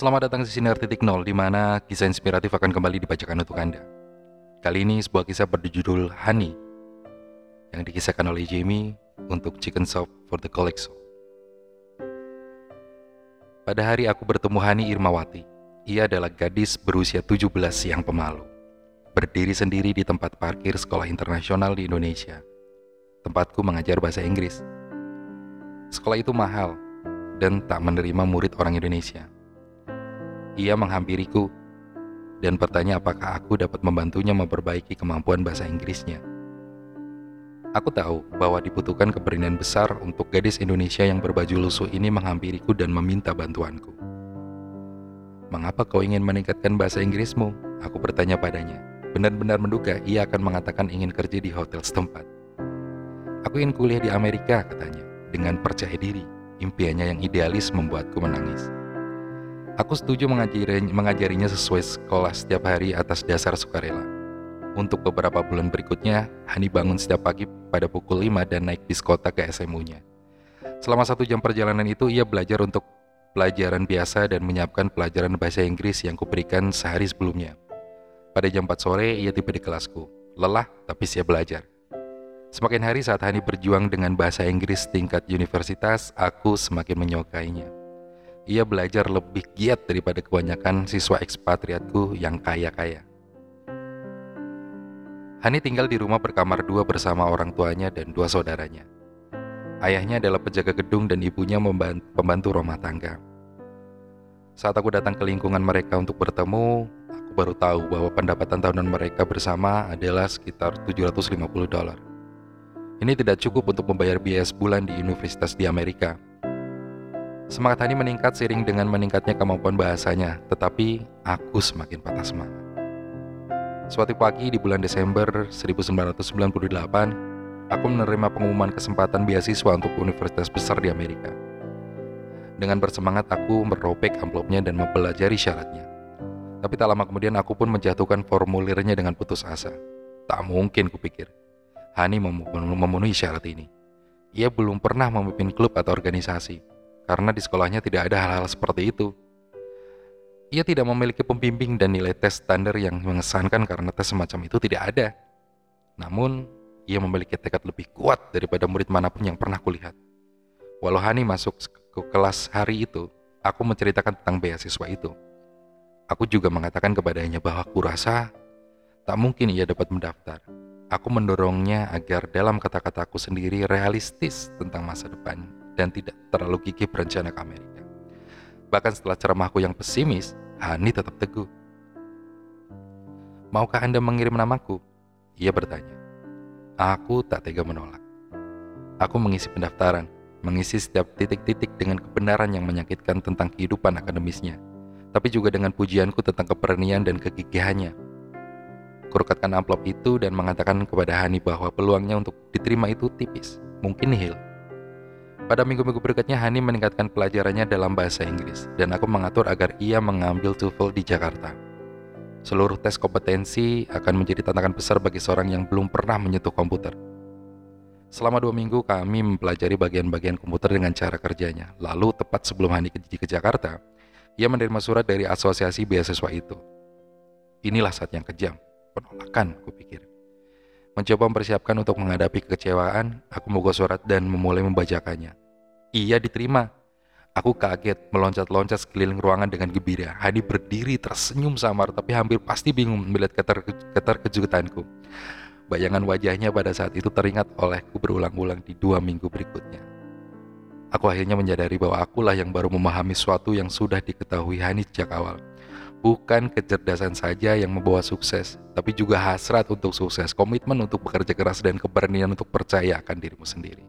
Selamat datang di Sinar Titik Nol, di mana kisah inspiratif akan kembali dibacakan untuk Anda. Kali ini sebuah kisah berjudul Honey, yang dikisahkan oleh Jamie untuk Chicken Soup for the Collection. Pada hari aku bertemu Hani Irmawati, ia adalah gadis berusia 17 yang pemalu. Berdiri sendiri di tempat parkir sekolah internasional di Indonesia. Tempatku mengajar bahasa Inggris. Sekolah itu mahal dan tak menerima murid orang Indonesia. Ia menghampiriku dan bertanya apakah aku dapat membantunya memperbaiki kemampuan bahasa Inggrisnya. Aku tahu bahwa dibutuhkan keberanian besar untuk gadis Indonesia yang berbaju lusuh ini menghampiriku dan meminta bantuanku. Mengapa kau ingin meningkatkan bahasa Inggrismu? Aku bertanya padanya. Benar-benar menduga ia akan mengatakan ingin kerja di hotel setempat. Aku ingin kuliah di Amerika, katanya, dengan percaya diri. Impiannya yang idealis membuatku menangis. Aku setuju mengajari, mengajarinya sesuai sekolah setiap hari atas dasar sukarela. Untuk beberapa bulan berikutnya, Hani bangun setiap pagi pada pukul 5 dan naik bis kota ke SMU-nya. Selama satu jam perjalanan itu, ia belajar untuk pelajaran biasa dan menyiapkan pelajaran bahasa Inggris yang kuberikan sehari sebelumnya. Pada jam 4 sore, ia tiba di kelasku. Lelah, tapi siap belajar. Semakin hari saat Hani berjuang dengan bahasa Inggris tingkat universitas, aku semakin menyukainya ia belajar lebih giat daripada kebanyakan siswa ekspatriatku yang kaya-kaya. Hani tinggal di rumah berkamar dua bersama orang tuanya dan dua saudaranya. Ayahnya adalah penjaga gedung dan ibunya pembantu rumah tangga. Saat aku datang ke lingkungan mereka untuk bertemu, aku baru tahu bahwa pendapatan tahunan mereka bersama adalah sekitar 750 dolar. Ini tidak cukup untuk membayar biaya sebulan di universitas di Amerika, Semangat Hani meningkat seiring dengan meningkatnya kemampuan bahasanya, tetapi aku semakin patah semangat. Suatu pagi di bulan Desember 1998, aku menerima pengumuman kesempatan beasiswa untuk universitas besar di Amerika. Dengan bersemangat, aku merobek amplopnya dan mempelajari syaratnya. Tapi tak lama kemudian aku pun menjatuhkan formulirnya dengan putus asa. Tak mungkin kupikir. Hani memenuhi syarat ini. Ia belum pernah memimpin klub atau organisasi karena di sekolahnya tidak ada hal-hal seperti itu. Ia tidak memiliki pembimbing dan nilai tes standar yang mengesankan karena tes semacam itu tidak ada. Namun, ia memiliki tekad lebih kuat daripada murid mana pun yang pernah kulihat. Walau Hani masuk ke kelas hari itu, aku menceritakan tentang beasiswa itu. Aku juga mengatakan kepadanya bahwa aku rasa tak mungkin ia dapat mendaftar. Aku mendorongnya agar dalam kata-kataku sendiri realistis tentang masa depan dan tidak terlalu gigih berencana ke Amerika. Bahkan setelah ceramahku yang pesimis, Hani tetap teguh. Maukah Anda mengirim namaku? Ia bertanya. Aku tak tega menolak. Aku mengisi pendaftaran, mengisi setiap titik-titik dengan kebenaran yang menyakitkan tentang kehidupan akademisnya, tapi juga dengan pujianku tentang keberanian dan kegigihannya. Kurukatkan amplop itu dan mengatakan kepada Hani bahwa peluangnya untuk diterima itu tipis, mungkin nihil. Pada minggu-minggu berikutnya, Hani meningkatkan pelajarannya dalam bahasa Inggris, dan aku mengatur agar ia mengambil TOEFL di Jakarta. Seluruh tes kompetensi akan menjadi tantangan besar bagi seorang yang belum pernah menyentuh komputer. Selama dua minggu, kami mempelajari bagian-bagian komputer dengan cara kerjanya. Lalu, tepat sebelum Hani ke, ke Jakarta, ia menerima surat dari asosiasi beasiswa itu. Inilah saat yang kejam, penolakan, kupikir. Mencoba mempersiapkan untuk menghadapi kekecewaan, aku membuka surat dan memulai membacakannya. Ia diterima. Aku kaget, meloncat-loncat sekeliling ruangan dengan gembira. Hani berdiri tersenyum samar, tapi hampir pasti bingung melihat keterkejutanku. Bayangan wajahnya pada saat itu teringat olehku berulang-ulang di dua minggu berikutnya. Aku akhirnya menyadari bahwa akulah yang baru memahami sesuatu yang sudah diketahui Hani sejak awal. Bukan kecerdasan saja yang membawa sukses, tapi juga hasrat untuk sukses, komitmen untuk bekerja keras, dan keberanian untuk percaya akan dirimu sendiri.